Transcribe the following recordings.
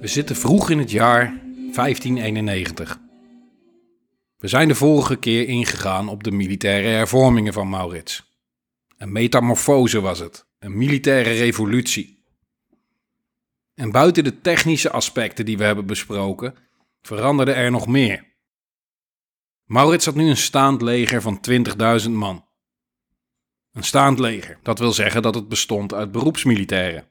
We zitten vroeg in het jaar 1591. We zijn de vorige keer ingegaan op de militaire hervormingen van Maurits. Een metamorfose was het, een militaire revolutie. En buiten de technische aspecten die we hebben besproken, veranderde er nog meer. Maurits had nu een staand leger van 20.000 man. Een staand leger, dat wil zeggen dat het bestond uit beroepsmilitairen.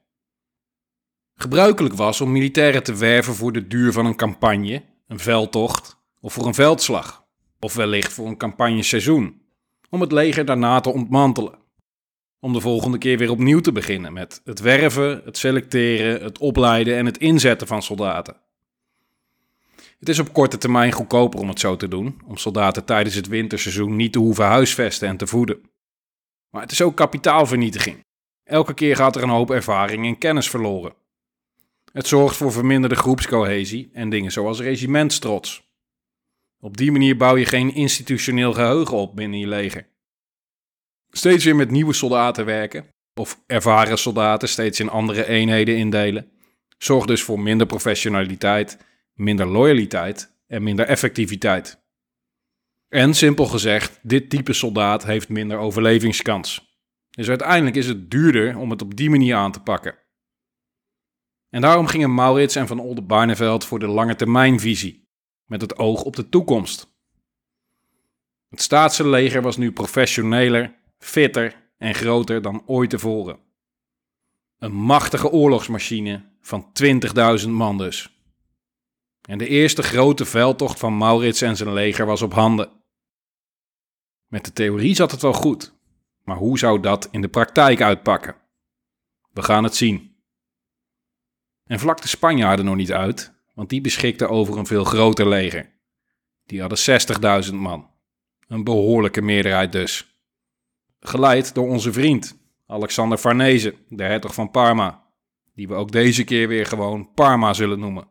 Gebruikelijk was om militairen te werven voor de duur van een campagne, een veldtocht of voor een veldslag, of wellicht voor een campagneseizoen, om het leger daarna te ontmantelen. Om de volgende keer weer opnieuw te beginnen met het werven, het selecteren, het opleiden en het inzetten van soldaten. Het is op korte termijn goedkoper om het zo te doen, om soldaten tijdens het winterseizoen niet te hoeven huisvesten en te voeden. Maar het is ook kapitaalvernietiging. Elke keer gaat er een hoop ervaring en kennis verloren. Het zorgt voor verminderde groepscohesie en dingen zoals regimentstrots. Op die manier bouw je geen institutioneel geheugen op binnen je leger. Steeds weer met nieuwe soldaten werken, of ervaren soldaten steeds in andere eenheden indelen, zorgt dus voor minder professionaliteit, minder loyaliteit en minder effectiviteit. En simpel gezegd, dit type soldaat heeft minder overlevingskans. Dus uiteindelijk is het duurder om het op die manier aan te pakken. En daarom gingen Maurits en Van Oldenbarneveld voor de lange termijnvisie, met het oog op de toekomst. Het staatse leger was nu professioneler, fitter en groter dan ooit tevoren. Een machtige oorlogsmachine van 20.000 man dus. En de eerste grote veldtocht van Maurits en zijn leger was op handen. Met de theorie zat het wel goed, maar hoe zou dat in de praktijk uitpakken? We gaan het zien. En vlak de Spanjaarden nog niet uit, want die beschikten over een veel groter leger. Die hadden 60.000 man. Een behoorlijke meerderheid dus. Geleid door onze vriend, Alexander Farnese, de hertog van Parma, die we ook deze keer weer gewoon Parma zullen noemen.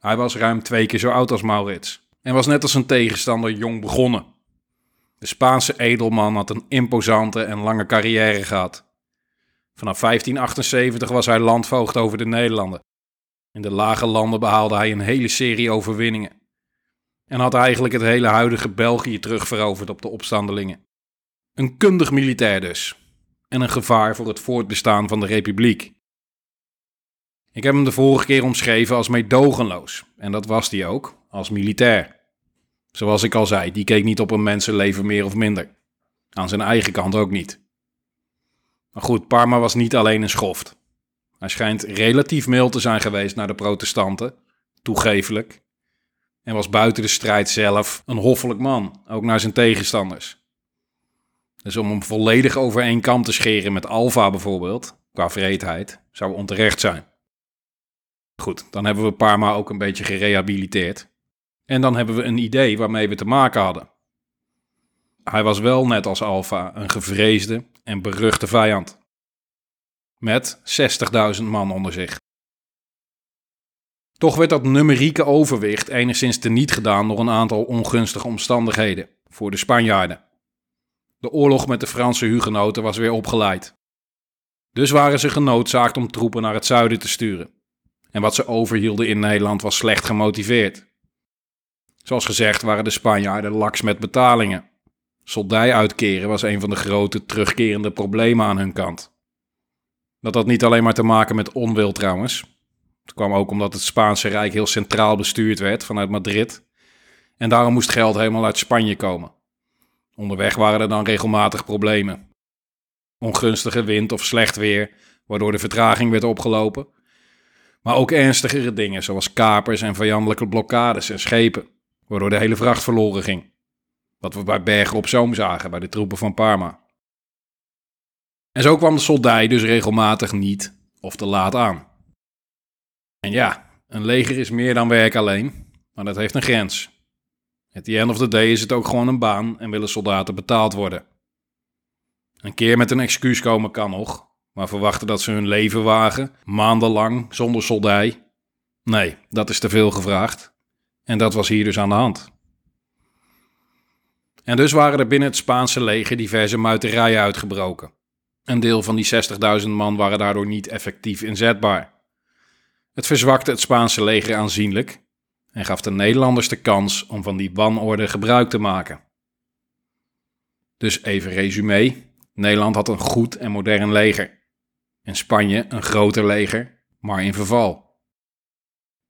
Hij was ruim twee keer zo oud als Maurits en was net als zijn tegenstander jong begonnen. De Spaanse edelman had een imposante en lange carrière gehad. Vanaf 1578 was hij landvoogd over de Nederlanden. In de lage landen behaalde hij een hele serie overwinningen. En had eigenlijk het hele huidige België terugveroverd op de opstandelingen. Een kundig militair dus. En een gevaar voor het voortbestaan van de republiek. Ik heb hem de vorige keer omschreven als meedogenloos. En dat was hij ook, als militair. Zoals ik al zei, die keek niet op een mensenleven meer of minder. Aan zijn eigen kant ook niet. Maar goed, Parma was niet alleen een schoft. Hij schijnt relatief mild te zijn geweest naar de protestanten, toegefelijk. En was buiten de strijd zelf een hoffelijk man, ook naar zijn tegenstanders. Dus om hem volledig over één kam te scheren met Alva bijvoorbeeld, qua vreedheid, zou onterecht zijn. Goed, dan hebben we Parma ook een beetje gerehabiliteerd. En dan hebben we een idee waarmee we te maken hadden. Hij was wel net als Alfa een gevreesde en beruchte vijand. Met 60.000 man onder zich. Toch werd dat numerieke overwicht enigszins teniet gedaan door een aantal ongunstige omstandigheden voor de Spanjaarden. De oorlog met de Franse hugenoten was weer opgeleid. Dus waren ze genoodzaakt om troepen naar het zuiden te sturen. En wat ze overhielden in Nederland was slecht gemotiveerd. Zoals gezegd waren de Spanjaarden laks met betalingen. Soldij uitkeren was een van de grote terugkerende problemen aan hun kant. Dat had niet alleen maar te maken met onwil trouwens. Het kwam ook omdat het Spaanse Rijk heel centraal bestuurd werd vanuit Madrid. En daarom moest geld helemaal uit Spanje komen. Onderweg waren er dan regelmatig problemen. Ongunstige wind of slecht weer, waardoor de vertraging werd opgelopen. Maar ook ernstigere dingen, zoals kapers en vijandelijke blokkades en schepen, waardoor de hele vracht verloren ging. Wat we bij Bergen op Zoom zagen, bij de troepen van Parma. En zo kwam de soldij dus regelmatig niet of te laat aan. En ja, een leger is meer dan werk alleen, maar dat heeft een grens. At the end of the day is het ook gewoon een baan en willen soldaten betaald worden. Een keer met een excuus komen kan nog, maar verwachten dat ze hun leven wagen, maandenlang, zonder soldij? Nee, dat is te veel gevraagd. En dat was hier dus aan de hand. En dus waren er binnen het Spaanse leger diverse muiterijen uitgebroken. Een deel van die 60.000 man waren daardoor niet effectief inzetbaar. Het verzwakte het Spaanse leger aanzienlijk en gaf de Nederlanders de kans om van die wanorde gebruik te maken. Dus even resume: Nederland had een goed en modern leger. En Spanje een groter leger, maar in verval.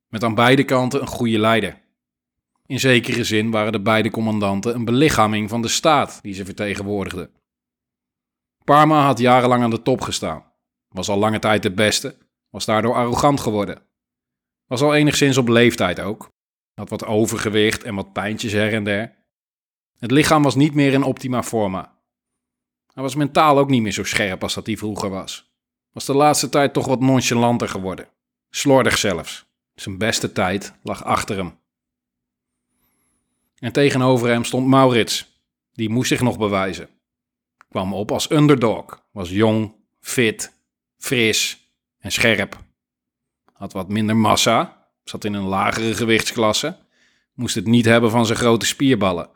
Met aan beide kanten een goede leider. In zekere zin waren de beide commandanten een belichaming van de staat die ze vertegenwoordigden. Parma had jarenlang aan de top gestaan, was al lange tijd de beste, was daardoor arrogant geworden. Was al enigszins op leeftijd ook, had wat overgewicht en wat pijntjes her en der. Het lichaam was niet meer in optima forma. Hij was mentaal ook niet meer zo scherp als dat hij vroeger was. Was de laatste tijd toch wat nonchalanter geworden. Slordig zelfs. Zijn beste tijd lag achter hem. En tegenover hem stond Maurits. Die moest zich nog bewijzen. Kwam op als underdog. Was jong, fit, fris en scherp. Had wat minder massa. Zat in een lagere gewichtsklasse. Moest het niet hebben van zijn grote spierballen.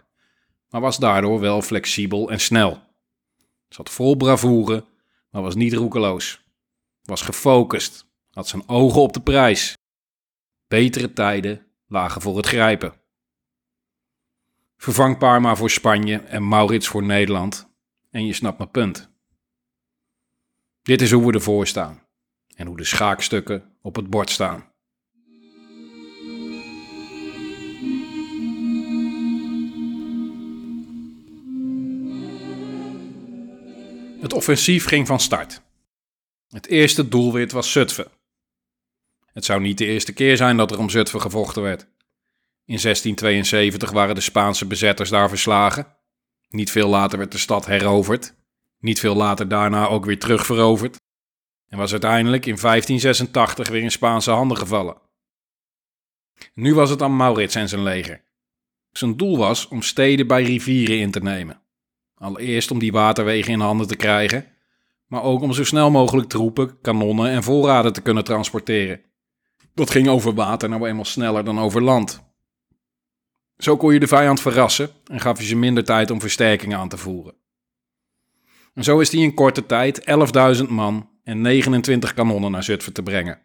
Maar was daardoor wel flexibel en snel. Zat vol bravoure, maar was niet roekeloos. Was gefocust. Had zijn ogen op de prijs. Betere tijden lagen voor het grijpen. Vervang Parma voor Spanje en Maurits voor Nederland. En je snapt mijn punt. Dit is hoe we ervoor staan. En hoe de schaakstukken op het bord staan. Het offensief ging van start. Het eerste doelwit was Zutphen. Het zou niet de eerste keer zijn dat er om Zutphen gevochten werd. In 1672 waren de Spaanse bezetters daar verslagen. Niet veel later werd de stad heroverd. Niet veel later daarna ook weer terugveroverd. En was uiteindelijk in 1586 weer in Spaanse handen gevallen. Nu was het aan Maurits en zijn leger. Zijn doel was om steden bij rivieren in te nemen. Allereerst om die waterwegen in handen te krijgen, maar ook om zo snel mogelijk troepen, kanonnen en voorraden te kunnen transporteren. Dat ging over water nou eenmaal sneller dan over land. Zo kon je de vijand verrassen en gaf je ze minder tijd om versterkingen aan te voeren. En zo is hij in korte tijd 11.000 man en 29 kanonnen naar Zutphen te brengen.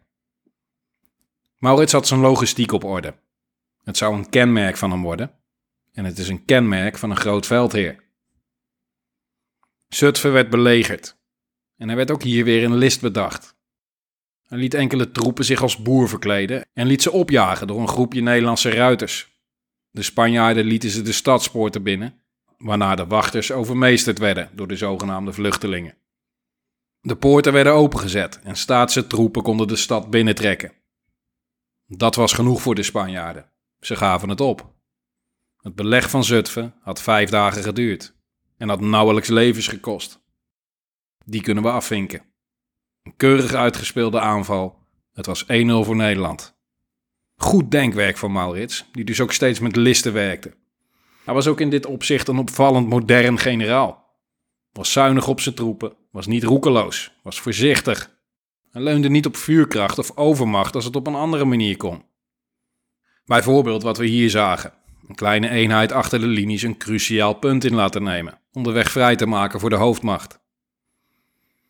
Maurits had zijn logistiek op orde. Het zou een kenmerk van hem worden. En het is een kenmerk van een groot veldheer. Zutphen werd belegerd. En er werd ook hier weer een list bedacht. Hij liet enkele troepen zich als boer verkleden en liet ze opjagen door een groepje Nederlandse ruiters. De Spanjaarden lieten ze de stadspoorten binnen, waarna de wachters overmeesterd werden door de zogenaamde vluchtelingen. De poorten werden opengezet en staatse troepen konden de stad binnentrekken. Dat was genoeg voor de Spanjaarden. Ze gaven het op. Het beleg van Zutphen had vijf dagen geduurd en had nauwelijks levens gekost. Die kunnen we afvinken. Een keurig uitgespeelde aanval. Het was 1-0 voor Nederland. Goed denkwerk van Maurits, die dus ook steeds met listen werkte. Hij was ook in dit opzicht een opvallend modern generaal. Was zuinig op zijn troepen, was niet roekeloos, was voorzichtig. Hij leunde niet op vuurkracht of overmacht als het op een andere manier kon. Bijvoorbeeld wat we hier zagen. Een kleine eenheid achter de linies een cruciaal punt in laten nemen, om de weg vrij te maken voor de hoofdmacht.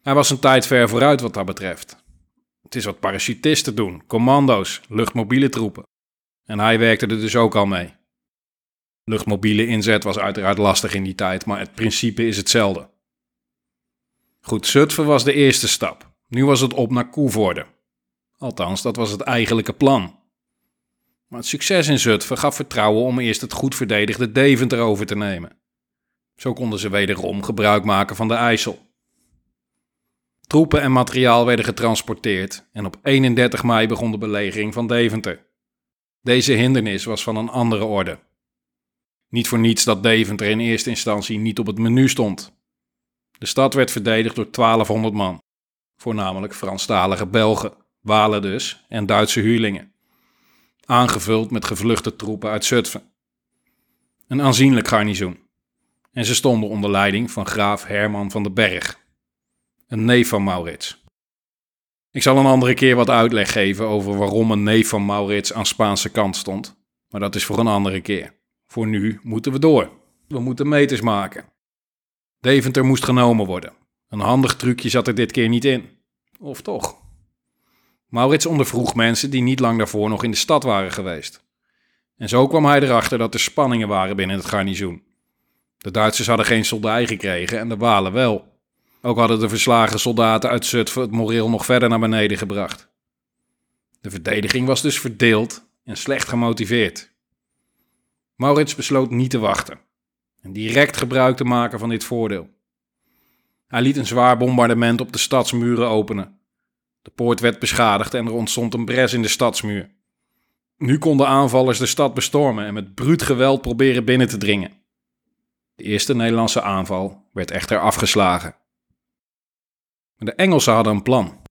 Hij was een tijd ver vooruit wat dat betreft. Het is wat parachutisten doen, commando's, luchtmobiele troepen. En hij werkte er dus ook al mee. Luchtmobiele inzet was uiteraard lastig in die tijd, maar het principe is hetzelfde. Goed, Zutphen was de eerste stap. Nu was het op naar Koevoorde. Althans, dat was het eigenlijke plan. Maar het succes in Zutphen gaf vertrouwen om eerst het goed verdedigde Deventer over te nemen. Zo konden ze wederom gebruik maken van de IJssel. Troepen en materiaal werden getransporteerd en op 31 mei begon de belegering van Deventer. Deze hindernis was van een andere orde. Niet voor niets dat Deventer in eerste instantie niet op het menu stond. De stad werd verdedigd door 1200 man, voornamelijk Franstalige Belgen, Walen dus en Duitse huurlingen, aangevuld met gevluchte troepen uit Zutphen. Een aanzienlijk garnizoen. En ze stonden onder leiding van graaf Herman van den Berg, een neef van Maurits. Ik zal een andere keer wat uitleg geven over waarom een neef van Maurits aan Spaanse kant stond, maar dat is voor een andere keer. Voor nu moeten we door. We moeten meters maken. Deventer moest genomen worden. Een handig trucje zat er dit keer niet in. Of toch? Maurits ondervroeg mensen die niet lang daarvoor nog in de stad waren geweest. En zo kwam hij erachter dat er spanningen waren binnen het garnizoen. De Duitsers hadden geen soldij gekregen en de Walen wel. Ook hadden de verslagen soldaten uit Zutphen het moreel nog verder naar beneden gebracht. De verdediging was dus verdeeld en slecht gemotiveerd. Maurits besloot niet te wachten en direct gebruik te maken van dit voordeel. Hij liet een zwaar bombardement op de stadsmuren openen. De poort werd beschadigd en er ontstond een bres in de stadsmuur. Nu konden aanvallers de stad bestormen en met bruut geweld proberen binnen te dringen. De eerste Nederlandse aanval werd echter afgeslagen. De Engelsen hadden een plan,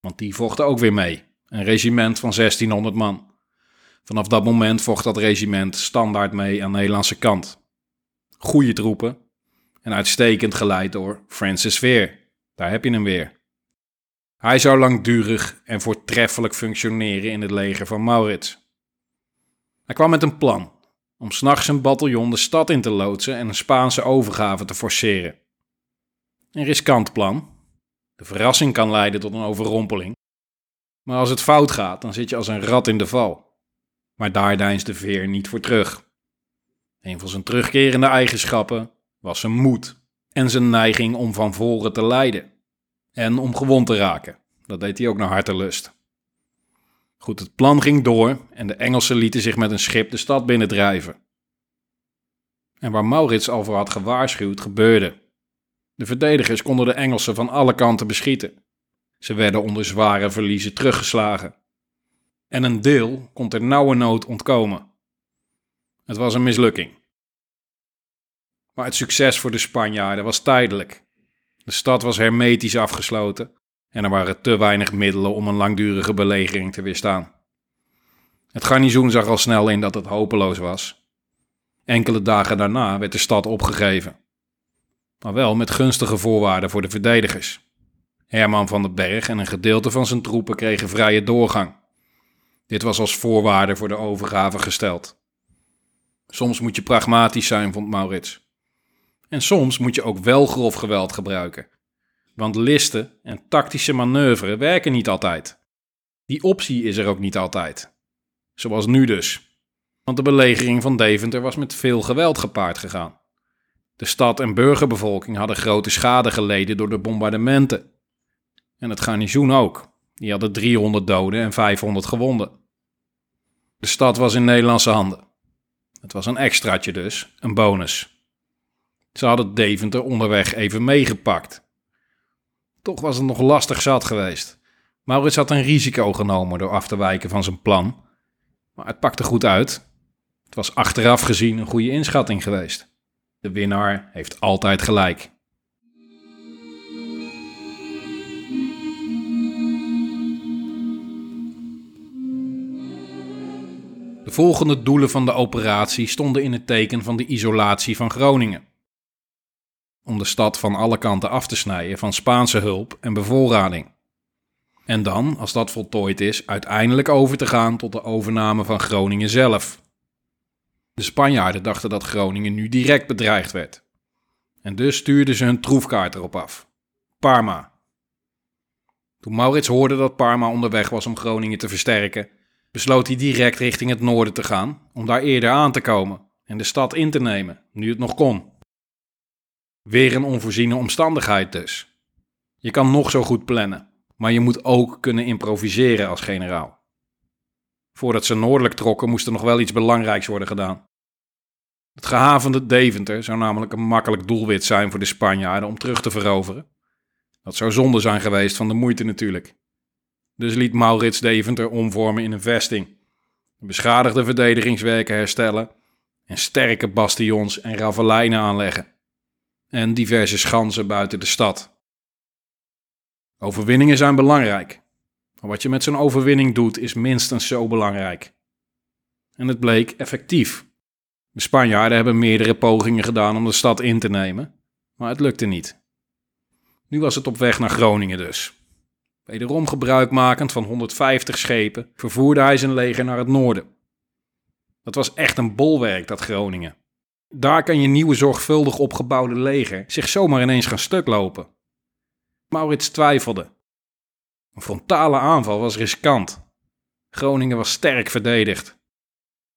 want die vochten ook weer mee, een regiment van 1600 man. Vanaf dat moment vocht dat regiment standaard mee aan de Nederlandse kant. Goede troepen en uitstekend geleid door Francis Veer. Daar heb je hem weer. Hij zou langdurig en voortreffelijk functioneren in het leger van Maurits. Hij kwam met een plan om s'nachts een bataljon de stad in te loodsen en een Spaanse overgave te forceren. Een riskant plan. De verrassing kan leiden tot een overrompeling. Maar als het fout gaat, dan zit je als een rat in de val. Maar daar deinst de veer niet voor terug. Een van zijn terugkerende eigenschappen was zijn moed en zijn neiging om van voren te leiden. En om gewond te raken. Dat deed hij ook naar hartelust. Goed, het plan ging door en de Engelsen lieten zich met een schip de stad binnendrijven. En waar Maurits al voor had gewaarschuwd, gebeurde. De verdedigers konden de Engelsen van alle kanten beschieten. Ze werden onder zware verliezen teruggeslagen. En een deel kon ter nauwe nood ontkomen. Het was een mislukking. Maar het succes voor de Spanjaarden was tijdelijk. De stad was hermetisch afgesloten en er waren te weinig middelen om een langdurige belegering te weerstaan. Het garnizoen zag al snel in dat het hopeloos was. Enkele dagen daarna werd de stad opgegeven. Maar wel met gunstige voorwaarden voor de verdedigers. Herman van den Berg en een gedeelte van zijn troepen kregen vrije doorgang. Dit was als voorwaarde voor de overgave gesteld. Soms moet je pragmatisch zijn, vond Maurits. En soms moet je ook wel grof geweld gebruiken. Want listen en tactische manoeuvre werken niet altijd. Die optie is er ook niet altijd. Zoals nu dus. Want de belegering van Deventer was met veel geweld gepaard gegaan. De stad en burgerbevolking hadden grote schade geleden door de bombardementen. En het garnizoen ook. Die hadden 300 doden en 500 gewonden. De stad was in Nederlandse handen. Het was een extraatje dus, een bonus. Ze hadden Deventer onderweg even meegepakt. Toch was het nog lastig zat geweest. Maurits had een risico genomen door af te wijken van zijn plan. Maar het pakte goed uit. Het was achteraf gezien een goede inschatting geweest. De winnaar heeft altijd gelijk. De volgende doelen van de operatie stonden in het teken van de isolatie van Groningen om de stad van alle kanten af te snijden van Spaanse hulp en bevoorrading. En dan, als dat voltooid is, uiteindelijk over te gaan tot de overname van Groningen zelf. De Spanjaarden dachten dat Groningen nu direct bedreigd werd. En dus stuurden ze hun troefkaart erop af. Parma. Toen Maurits hoorde dat Parma onderweg was om Groningen te versterken, besloot hij direct richting het noorden te gaan om daar eerder aan te komen en de stad in te nemen, nu het nog kon. Weer een onvoorziene omstandigheid dus. Je kan nog zo goed plannen, maar je moet ook kunnen improviseren als generaal. Voordat ze noordelijk trokken moest er nog wel iets belangrijks worden gedaan. Het gehavende Deventer zou namelijk een makkelijk doelwit zijn voor de Spanjaarden om terug te veroveren. Dat zou zonde zijn geweest van de moeite natuurlijk. Dus liet Maurits Deventer omvormen in een vesting, beschadigde verdedigingswerken herstellen en sterke bastions en ravelijnen aanleggen en diverse schansen buiten de stad. Overwinningen zijn belangrijk, maar wat je met zo'n overwinning doet is minstens zo belangrijk. En het bleek effectief. De Spanjaarden hebben meerdere pogingen gedaan om de stad in te nemen, maar het lukte niet. Nu was het op weg naar Groningen dus. Wederom gebruikmakend van 150 schepen vervoerde hij zijn leger naar het noorden. Dat was echt een bolwerk, dat Groningen. Daar kan je nieuwe zorgvuldig opgebouwde leger zich zomaar ineens gaan stuk lopen. Maurits twijfelde. Een frontale aanval was riskant. Groningen was sterk verdedigd.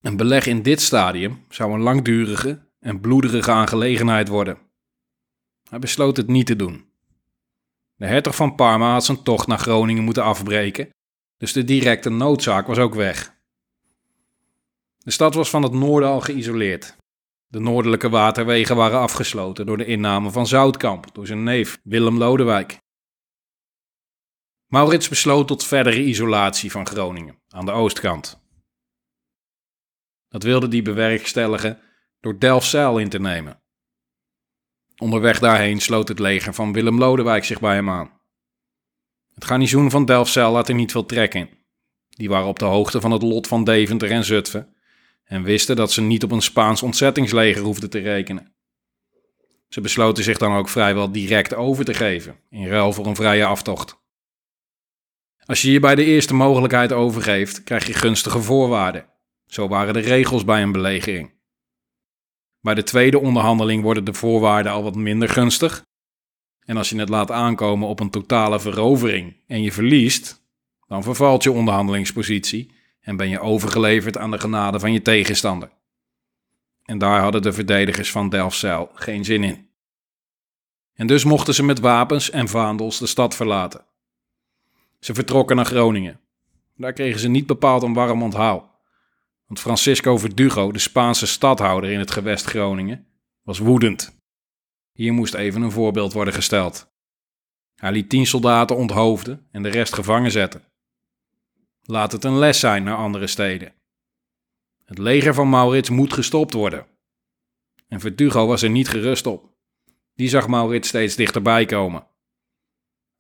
Een beleg in dit stadium zou een langdurige en bloederige aangelegenheid worden. Hij besloot het niet te doen. De hertog van Parma had zijn tocht naar Groningen moeten afbreken, dus de directe noodzaak was ook weg. De stad was van het noorden al geïsoleerd. De noordelijke waterwegen waren afgesloten door de inname van Zoutkamp door zijn neef Willem Lodewijk. Maurits besloot tot verdere isolatie van Groningen aan de oostkant. Dat wilde hij bewerkstelligen door Delfzijl in te nemen. Onderweg daarheen sloot het leger van Willem Lodewijk zich bij hem aan. Het garnizoen van Delfzijl had er niet veel trek in. Die waren op de hoogte van het lot van Deventer en Zutphen en wisten dat ze niet op een Spaans ontzettingsleger hoefden te rekenen. Ze besloten zich dan ook vrijwel direct over te geven, in ruil voor een vrije aftocht. Als je je bij de eerste mogelijkheid overgeeft, krijg je gunstige voorwaarden. Zo waren de regels bij een belegering. Bij de tweede onderhandeling worden de voorwaarden al wat minder gunstig. En als je het laat aankomen op een totale verovering en je verliest, dan vervalt je onderhandelingspositie en ben je overgeleverd aan de genade van je tegenstander. En daar hadden de verdedigers van Delfzijl geen zin in. En dus mochten ze met wapens en vaandels de stad verlaten. Ze vertrokken naar Groningen. Daar kregen ze niet bepaald een warm onthaal. Want Francisco Verdugo, de Spaanse stadhouder in het gewest Groningen, was woedend. Hier moest even een voorbeeld worden gesteld. Hij liet tien soldaten onthoofden en de rest gevangen zetten. Laat het een les zijn naar andere steden. Het leger van Maurits moet gestopt worden. En Verdugo was er niet gerust op. Die zag Maurits steeds dichterbij komen.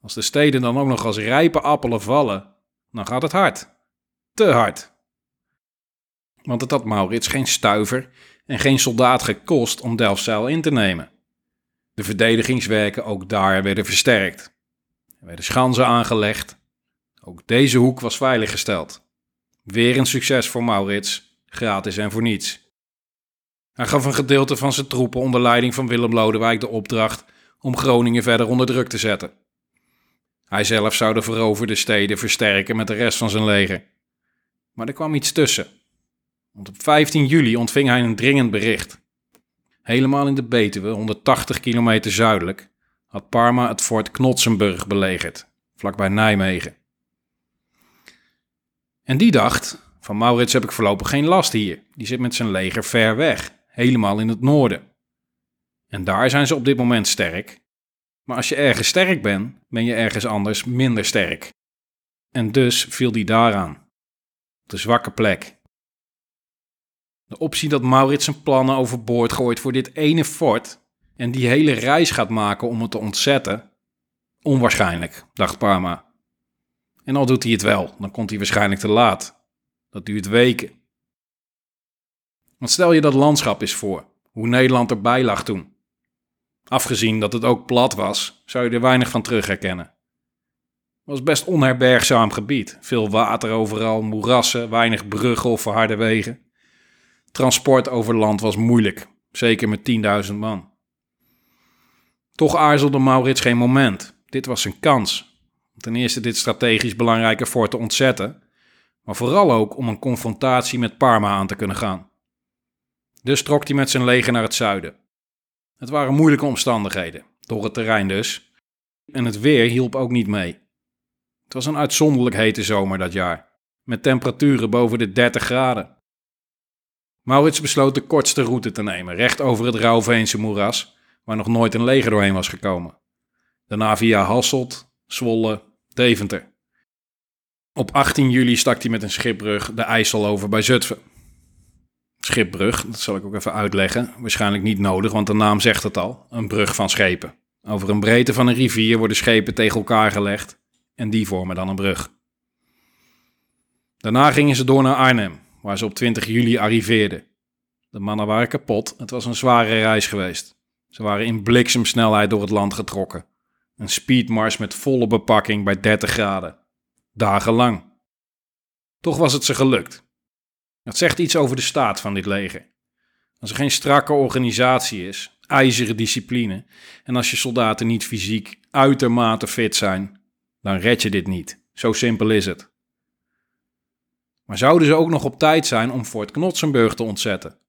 Als de steden dan ook nog als rijpe appelen vallen, dan gaat het hard. Te hard. Want het had Maurits geen stuiver en geen soldaat gekost om Delfzijl in te nemen. De verdedigingswerken ook daar werden versterkt. Er werden schansen aangelegd ook deze hoek was veiliggesteld. Weer een succes voor Maurits, gratis en voor niets. Hij gaf een gedeelte van zijn troepen onder leiding van Willem Lodewijk de opdracht om Groningen verder onder druk te zetten. Hij zelf zou de veroverde steden versterken met de rest van zijn leger. Maar er kwam iets tussen. Want op 15 juli ontving hij een dringend bericht. Helemaal in de Betuwe, 180 kilometer zuidelijk, had Parma het fort Knotsenburg belegerd, vlakbij Nijmegen. En die dacht: van Maurits heb ik voorlopig geen last hier. Die zit met zijn leger ver weg, helemaal in het noorden. En daar zijn ze op dit moment sterk. Maar als je ergens sterk bent, ben je ergens anders minder sterk. En dus viel die daaraan. De zwakke plek. De optie dat Maurits zijn plannen overboord gooit voor dit ene fort en die hele reis gaat maken om het te ontzetten, onwaarschijnlijk, dacht Parma. En al doet hij het wel, dan komt hij waarschijnlijk te laat. Dat duurt weken. Want stel je dat landschap eens voor, hoe Nederland erbij lag toen. Afgezien dat het ook plat was, zou je er weinig van terug herkennen. Het was best onherbergzaam gebied. Veel water overal, moerassen, weinig bruggen of verharde wegen. Transport over land was moeilijk, zeker met 10.000 man. Toch aarzelde Maurits geen moment. Dit was zijn kans. Ten eerste dit strategisch belangrijke fort te ontzetten, maar vooral ook om een confrontatie met Parma aan te kunnen gaan. Dus trok hij met zijn leger naar het zuiden. Het waren moeilijke omstandigheden, door het terrein dus, en het weer hielp ook niet mee. Het was een uitzonderlijk hete zomer dat jaar, met temperaturen boven de 30 graden. Maurits besloot de kortste route te nemen, recht over het Rauwveense moeras, waar nog nooit een leger doorheen was gekomen. Daarna via Hasselt, Zwolle, Deventer. Op 18 juli stak hij met een schipbrug de IJssel over bij Zutphen. Schipbrug, dat zal ik ook even uitleggen. Waarschijnlijk niet nodig, want de naam zegt het al. Een brug van schepen. Over een breedte van een rivier worden schepen tegen elkaar gelegd en die vormen dan een brug. Daarna gingen ze door naar Arnhem, waar ze op 20 juli arriveerden. De mannen waren kapot, het was een zware reis geweest. Ze waren in bliksemsnelheid door het land getrokken. Een speedmars met volle bepakking bij 30 graden. Dagenlang. Toch was het ze gelukt. Dat zegt iets over de staat van dit leger. Als er geen strakke organisatie is, ijzeren discipline en als je soldaten niet fysiek uitermate fit zijn, dan red je dit niet. Zo simpel is het. Maar zouden ze ook nog op tijd zijn om Fort Knotsenburg te ontzetten?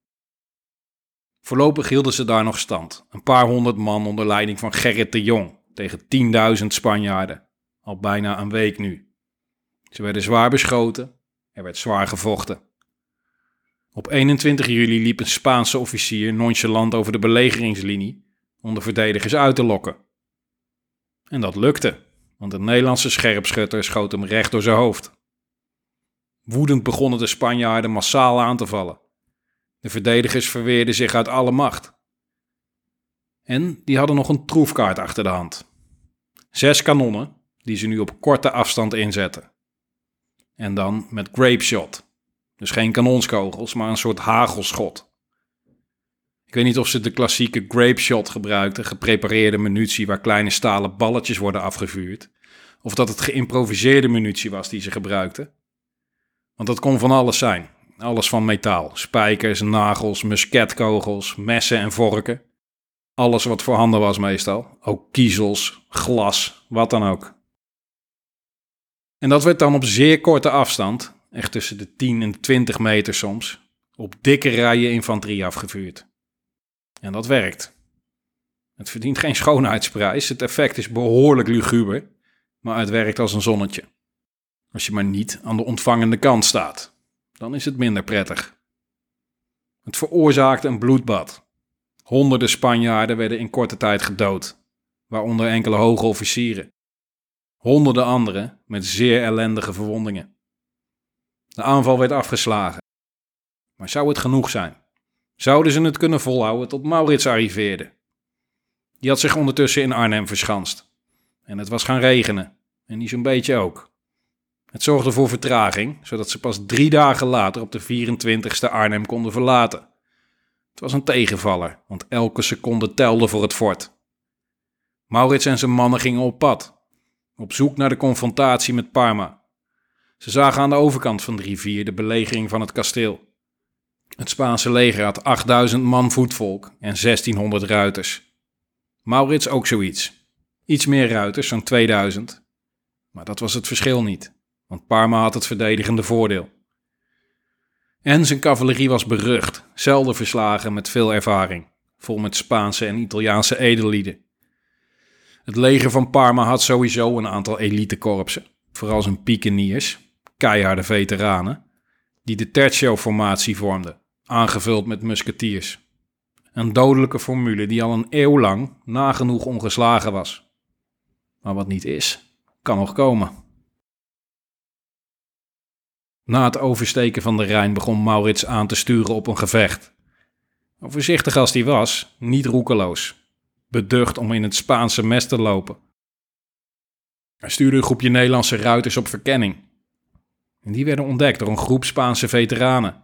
Voorlopig hielden ze daar nog stand. Een paar honderd man onder leiding van Gerrit de Jong tegen 10.000 Spanjaarden. Al bijna een week nu. Ze werden zwaar beschoten. Er werd zwaar gevochten. Op 21 juli liep een Spaanse officier nonchalant over de belegeringslinie om de verdedigers uit te lokken. En dat lukte, want een Nederlandse scherpschutter schoot hem recht door zijn hoofd. Woedend begonnen de Spanjaarden massaal aan te vallen. De verdedigers verweerden zich uit alle macht. En die hadden nog een troefkaart achter de hand. Zes kanonnen, die ze nu op korte afstand inzetten. En dan met grape shot. Dus geen kanonskogels, maar een soort hagelschot. Ik weet niet of ze de klassieke grape shot gebruikten, geprepareerde munitie waar kleine stalen balletjes worden afgevuurd. Of dat het geïmproviseerde munitie was die ze gebruikten. Want dat kon van alles zijn. Alles van metaal. Spijkers, nagels, musketkogels, messen en vorken. Alles wat voorhanden was meestal. Ook kiezels, glas, wat dan ook. En dat werd dan op zeer korte afstand, echt tussen de 10 en 20 meter soms, op dikke rijen infanterie afgevuurd. En dat werkt. Het verdient geen schoonheidsprijs, het effect is behoorlijk luguber, maar het werkt als een zonnetje. Als je maar niet aan de ontvangende kant staat, dan is het minder prettig. Het veroorzaakte een bloedbad. Honderden Spanjaarden werden in korte tijd gedood, waaronder enkele hoge officieren. Honderden anderen met zeer ellendige verwondingen. De aanval werd afgeslagen. Maar zou het genoeg zijn? Zouden ze het kunnen volhouden tot Maurits arriveerde? Die had zich ondertussen in Arnhem verschanst. En het was gaan regenen. En niet zo'n beetje ook. Het zorgde voor vertraging, zodat ze pas drie dagen later op de 24ste Arnhem konden verlaten. Het was een tegenvaller, want elke seconde telde voor het fort. Maurits en zijn mannen gingen op pad, op zoek naar de confrontatie met Parma. Ze zagen aan de overkant van de rivier de belegering van het kasteel. Het Spaanse leger had 8000 man voetvolk en 1600 ruiters. Maurits ook zoiets. Iets meer ruiters, zo'n 2000. Maar dat was het verschil niet want Parma had het verdedigende voordeel. En zijn cavalerie was berucht, zelden verslagen met veel ervaring, vol met Spaanse en Italiaanse edellieden. Het leger van Parma had sowieso een aantal elitekorpsen, vooral zijn pikeniers, keiharde veteranen, die de tertio-formatie vormden, aangevuld met musketiers. Een dodelijke formule die al een eeuw lang nagenoeg ongeslagen was. Maar wat niet is, kan nog komen. Na het oversteken van de Rijn begon Maurits aan te sturen op een gevecht. Voorzichtig als hij was, niet roekeloos. Beducht om in het Spaanse mes te lopen. Hij stuurde een groepje Nederlandse ruiters op verkenning. En die werden ontdekt door een groep Spaanse veteranen.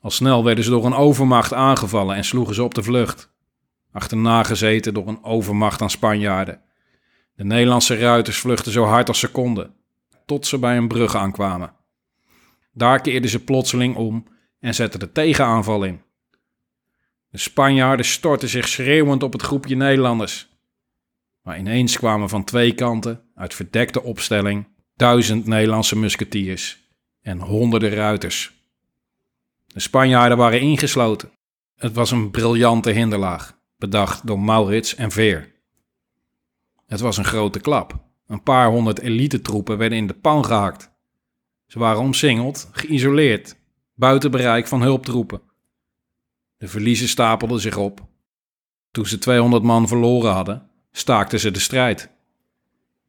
Al snel werden ze door een overmacht aangevallen en sloegen ze op de vlucht. Achterna gezeten door een overmacht aan Spanjaarden. De Nederlandse ruiters vluchtten zo hard als ze konden, tot ze bij een brug aankwamen. Daar keerden ze plotseling om en zetten de tegenaanval in. De Spanjaarden stortten zich schreeuwend op het groepje Nederlanders. Maar ineens kwamen van twee kanten, uit verdekte opstelling, duizend Nederlandse musketiers en honderden ruiters. De Spanjaarden waren ingesloten. Het was een briljante hinderlaag, bedacht door Maurits en Veer. Het was een grote klap. Een paar honderd elite-troepen werden in de pan gehakt. Ze waren omsingeld, geïsoleerd, buiten bereik van hulptroepen. De verliezen stapelden zich op. Toen ze 200 man verloren hadden, staakten ze de strijd.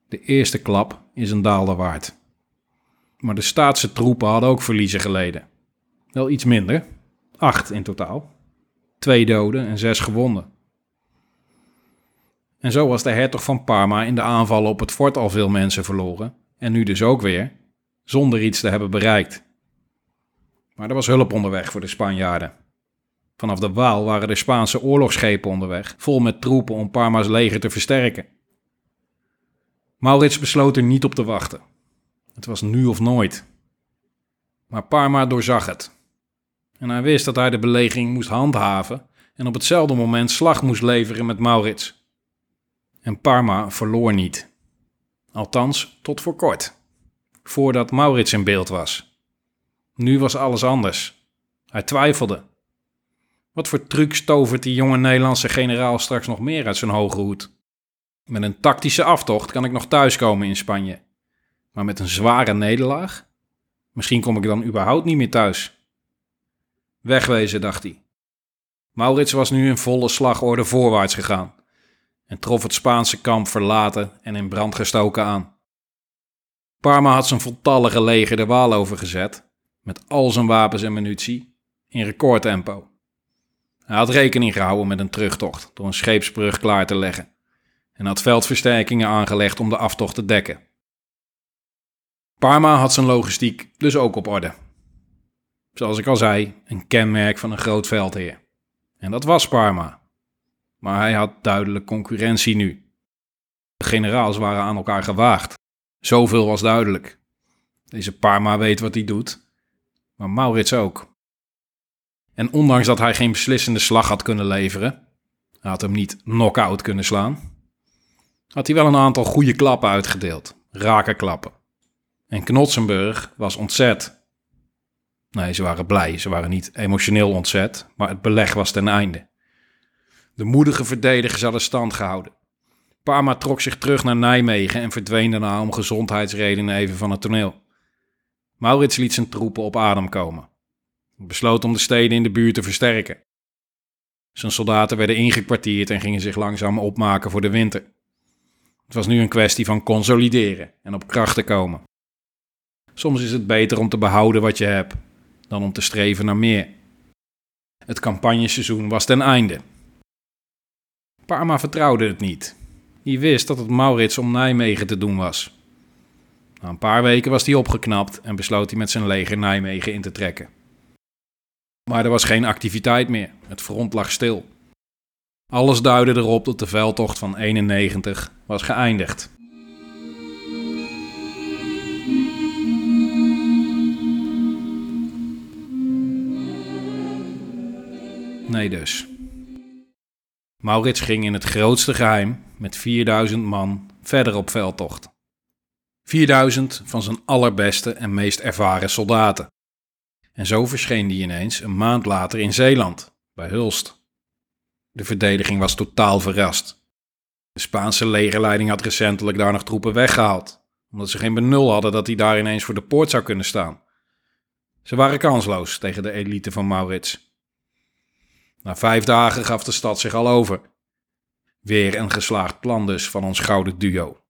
De eerste klap is een daalder waard. Maar de staatse troepen hadden ook verliezen geleden. Wel iets minder, acht in totaal. Twee doden en zes gewonden. En zo was de hertog van Parma in de aanvallen op het fort al veel mensen verloren, en nu dus ook weer, zonder iets te hebben bereikt. Maar er was hulp onderweg voor de Spanjaarden. Vanaf de Waal waren de Spaanse oorlogsschepen onderweg, vol met troepen om Parma's leger te versterken. Maurits besloot er niet op te wachten. Het was nu of nooit. Maar Parma doorzag het. En hij wist dat hij de belegering moest handhaven en op hetzelfde moment slag moest leveren met Maurits. En Parma verloor niet. Althans, tot voor kort. voordat Maurits in beeld was. Nu was alles anders. Hij twijfelde. Wat voor trucs tovert die jonge Nederlandse generaal straks nog meer uit zijn hoge hoed? Met een tactische aftocht kan ik nog thuiskomen in Spanje. Maar met een zware nederlaag? Misschien kom ik dan überhaupt niet meer thuis. Wegwezen, dacht hij. Maurits was nu in volle slagorde voorwaarts gegaan en trof het Spaanse kamp verlaten en in brand gestoken aan. Parma had zijn voltallige leger de Waal overgezet, met al zijn wapens en munitie, in recordtempo. Hij had rekening gehouden met een terugtocht door een scheepsbrug klaar te leggen en had veldversterkingen aangelegd om de aftocht te dekken. Parma had zijn logistiek dus ook op orde. Zoals ik al zei, een kenmerk van een groot veldheer. En dat was Parma. Maar hij had duidelijk concurrentie nu. De generaals waren aan elkaar gewaagd. Zoveel was duidelijk. Deze Parma weet wat hij doet, maar Maurits ook. En ondanks dat hij geen beslissende slag had kunnen leveren, hij had hem niet knock-out kunnen slaan, had hij wel een aantal goede klappen uitgedeeld, rake klappen. En Knotsenburg was ontzet. Nee, ze waren blij, ze waren niet emotioneel ontzet, maar het beleg was ten einde. De moedige verdedigers hadden stand gehouden. Parma trok zich terug naar Nijmegen en verdween daarna om gezondheidsredenen even van het toneel. Maurits liet zijn troepen op adem komen. Besloot om de steden in de buurt te versterken. Zijn soldaten werden ingekwartierd en gingen zich langzaam opmaken voor de winter. Het was nu een kwestie van consolideren en op kracht te komen. Soms is het beter om te behouden wat je hebt dan om te streven naar meer. Het campagneseizoen was ten einde. Parma vertrouwde het niet. Hij wist dat het Maurits om Nijmegen te doen was. Na een paar weken was hij opgeknapt en besloot hij met zijn leger Nijmegen in te trekken. Maar er was geen activiteit meer. Het front lag stil. Alles duidde erop dat de veldtocht van 91 was geëindigd. Nee dus. Maurits ging in het grootste geheim met 4000 man verder op veldtocht. 4000 van zijn allerbeste en meest ervaren soldaten. En zo verscheen die ineens een maand later in Zeeland, bij Hulst. De verdediging was totaal verrast. De Spaanse legerleiding had recentelijk daar nog troepen weggehaald, omdat ze geen benul hadden dat hij daar ineens voor de poort zou kunnen staan. Ze waren kansloos tegen de elite van Maurits. Na vijf dagen gaf de stad zich al over. Weer een geslaagd plan dus van ons gouden duo.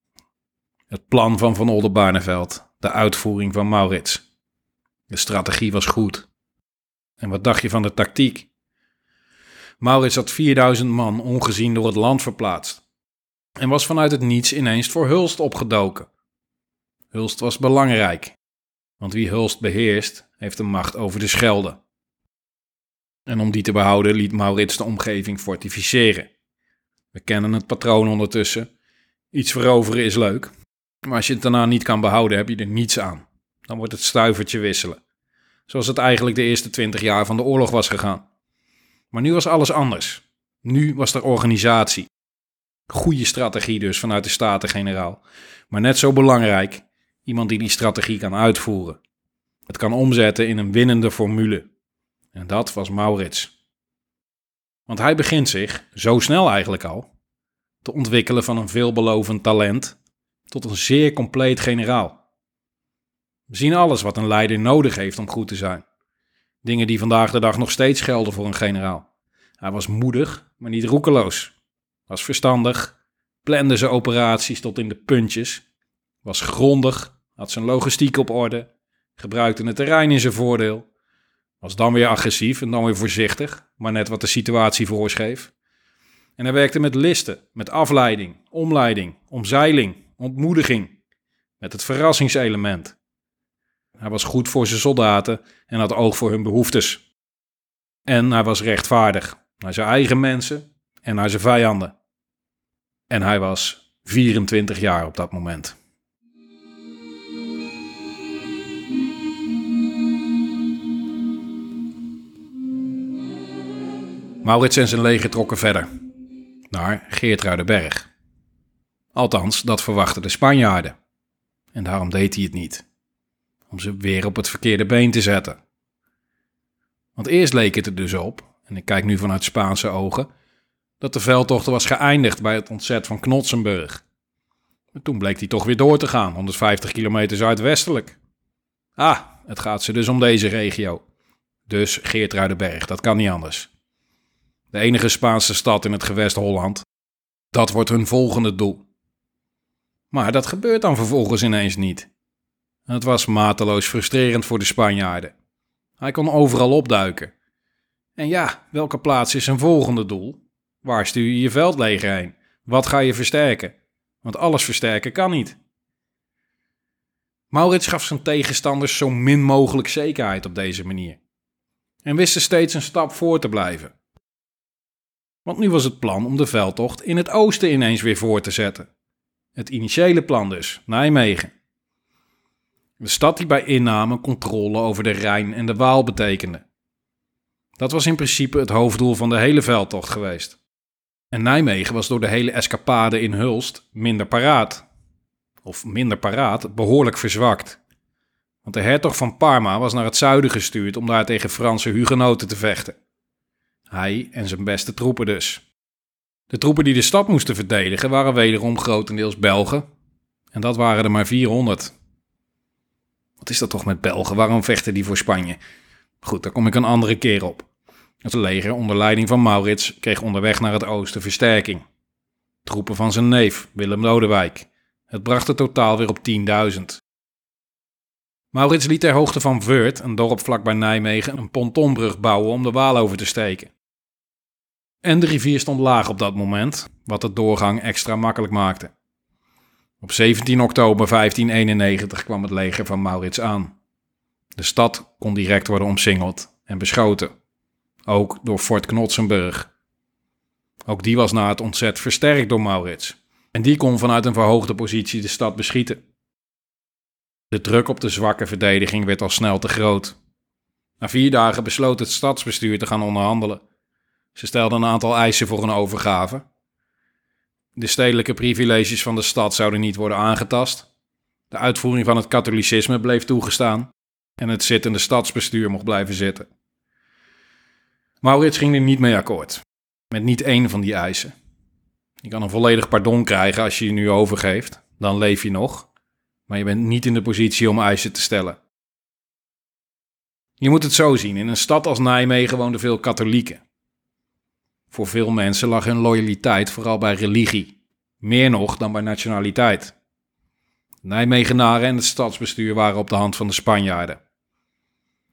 Het plan van Van Oldenbarneveld, de uitvoering van Maurits. De strategie was goed. En wat dacht je van de tactiek? Maurits had 4000 man ongezien door het land verplaatst en was vanuit het niets ineens voor Hulst opgedoken. Hulst was belangrijk, want wie Hulst beheerst, heeft de macht over de Schelde. En om die te behouden liet Maurits de omgeving fortificeren. We kennen het patroon ondertussen. Iets veroveren is leuk, maar als je het daarna niet kan behouden, heb je er niets aan. Dan wordt het stuivertje wisselen. Zoals het eigenlijk de eerste twintig jaar van de oorlog was gegaan. Maar nu was alles anders. Nu was er organisatie. Goede strategie dus vanuit de Staten-Generaal. Maar net zo belangrijk, iemand die die strategie kan uitvoeren. Het kan omzetten in een winnende formule. En dat was Maurits. Want hij begint zich, zo snel eigenlijk al, te ontwikkelen van een veelbelovend talent tot een zeer compleet generaal. We zien alles wat een leider nodig heeft om goed te zijn. Dingen die vandaag de dag nog steeds gelden voor een generaal. Hij was moedig, maar niet roekeloos. Was verstandig, plande zijn operaties tot in de puntjes. Was grondig, had zijn logistiek op orde, gebruikte het terrein in zijn voordeel was dan weer agressief en dan weer voorzichtig, maar net wat de situatie voorschreef. En hij werkte met listen, met afleiding, omleiding, omzeiling, ontmoediging, met het verrassingselement. Hij was goed voor zijn soldaten en had oog voor hun behoeftes. En hij was rechtvaardig naar zijn eigen mensen en naar zijn vijanden. En hij was 24 jaar op dat moment. Maurits en zijn leger trokken verder. Naar Geertruidenberg. Althans, dat verwachten de Spanjaarden. En daarom deed hij het niet. Om ze weer op het verkeerde been te zetten. Want eerst leek het er dus op, en ik kijk nu vanuit Spaanse ogen, dat de veldtocht was geëindigd bij het ontzet van Knotsenburg. Maar toen bleek hij toch weer door te gaan, 150 kilometer zuidwestelijk. Ah, het gaat ze dus om deze regio. Dus Geertruidenberg, dat kan niet anders. De enige Spaanse stad in het gewest Holland. Dat wordt hun volgende doel. Maar dat gebeurt dan vervolgens ineens niet. Het was mateloos frustrerend voor de Spanjaarden. Hij kon overal opduiken. En ja, welke plaats is zijn volgende doel? Waar stuur je je veldleger heen? Wat ga je versterken? Want alles versterken kan niet. Maurits gaf zijn tegenstanders zo min mogelijk zekerheid op deze manier. En wist er steeds een stap voor te blijven. Want nu was het plan om de veldtocht in het oosten ineens weer voor te zetten. Het initiële plan dus, Nijmegen. De stad die bij inname controle over de Rijn en de Waal betekende. Dat was in principe het hoofddoel van de hele veldtocht geweest. En Nijmegen was door de hele escapade in Hulst minder paraat. Of minder paraat, behoorlijk verzwakt. Want de hertog van Parma was naar het zuiden gestuurd om daar tegen Franse hugenoten te vechten. Hij en zijn beste troepen dus. De troepen die de stad moesten verdedigen waren wederom grotendeels Belgen. En dat waren er maar 400. Wat is dat toch met Belgen? Waarom vechten die voor Spanje? Goed, daar kom ik een andere keer op. Het leger onder leiding van Maurits kreeg onderweg naar het oosten versterking. Troepen van zijn neef, Willem Lodewijk. Het bracht het totaal weer op 10.000. Maurits liet ter hoogte van Veurt, een dorp vlakbij Nijmegen, een pontonbrug bouwen om de Waal over te steken. En de rivier stond laag op dat moment, wat de doorgang extra makkelijk maakte. Op 17 oktober 1591 kwam het leger van Maurits aan. De stad kon direct worden omsingeld en beschoten, ook door Fort Knotsenburg. Ook die was na het ontzet versterkt door Maurits en die kon vanuit een verhoogde positie de stad beschieten. De druk op de zwakke verdediging werd al snel te groot. Na vier dagen besloot het stadsbestuur te gaan onderhandelen. Ze stelden een aantal eisen voor een overgave. De stedelijke privileges van de stad zouden niet worden aangetast. De uitvoering van het katholicisme bleef toegestaan en het zittende stadsbestuur mocht blijven zitten. Maurits ging er niet mee akkoord, met niet één van die eisen. Je kan een volledig pardon krijgen als je je nu overgeeft, dan leef je nog, maar je bent niet in de positie om eisen te stellen. Je moet het zo zien: in een stad als Nijmegen woonden veel katholieken. Voor veel mensen lag hun loyaliteit vooral bij religie, meer nog dan bij nationaliteit. Nijmegenaren en het stadsbestuur waren op de hand van de Spanjaarden.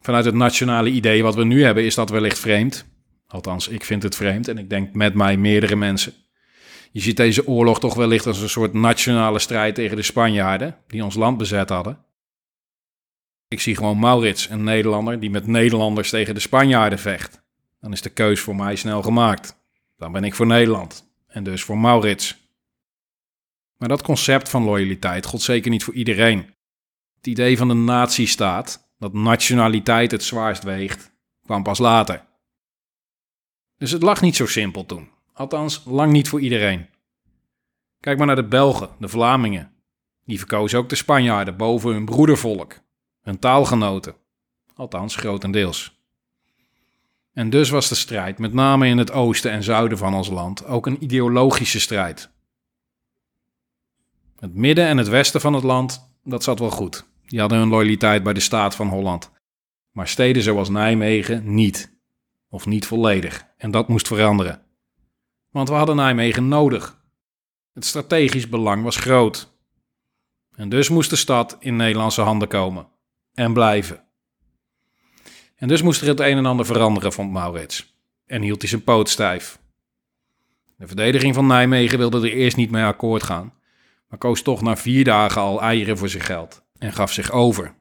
Vanuit het nationale idee wat we nu hebben is dat wellicht vreemd. Althans, ik vind het vreemd en ik denk met mij meerdere mensen. Je ziet deze oorlog toch wellicht als een soort nationale strijd tegen de Spanjaarden, die ons land bezet hadden. Ik zie gewoon Maurits, een Nederlander, die met Nederlanders tegen de Spanjaarden vecht. Dan is de keus voor mij snel gemaakt. Dan ben ik voor Nederland en dus voor Maurits. Maar dat concept van loyaliteit gold zeker niet voor iedereen. Het idee van de nazistaat, dat nationaliteit het zwaarst weegt, kwam pas later. Dus het lag niet zo simpel toen. Althans, lang niet voor iedereen. Kijk maar naar de Belgen, de Vlamingen. Die verkozen ook de Spanjaarden boven hun broedervolk, hun taalgenoten. Althans, grotendeels. En dus was de strijd, met name in het oosten en zuiden van ons land, ook een ideologische strijd. Het midden en het westen van het land, dat zat wel goed. Die hadden hun loyaliteit bij de staat van Holland. Maar steden zoals Nijmegen niet. Of niet volledig. En dat moest veranderen. Want we hadden Nijmegen nodig. Het strategisch belang was groot. En dus moest de stad in Nederlandse handen komen. En blijven. En dus moest er het een en ander veranderen, vond Maurits. En hield hij zijn poot stijf. De verdediging van Nijmegen wilde er eerst niet mee akkoord gaan, maar koos toch na vier dagen al eieren voor zijn geld en gaf zich over.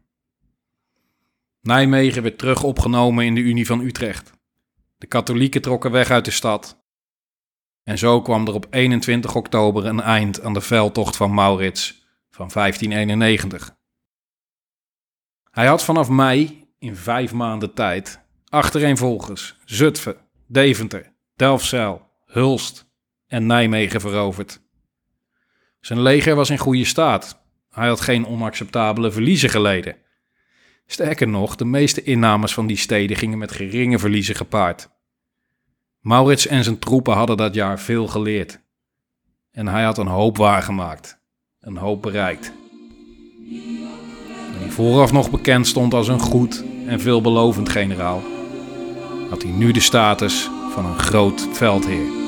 Nijmegen werd terug opgenomen in de Unie van Utrecht. De katholieken trokken weg uit de stad. En zo kwam er op 21 oktober een eind aan de veldtocht van Maurits van 1591. Hij had vanaf mei in vijf maanden tijd achtereenvolgens Zutphen, Deventer, Delfzijl, Hulst en Nijmegen veroverd. Zijn leger was in goede staat. Hij had geen onacceptabele verliezen geleden. Sterker nog, de meeste innames van die steden gingen met geringe verliezen gepaard. Maurits en zijn troepen hadden dat jaar veel geleerd. En hij had een hoop waargemaakt, een hoop bereikt. Die vooraf nog bekend stond als een goed en veelbelovend generaal, had hij nu de status van een groot veldheer.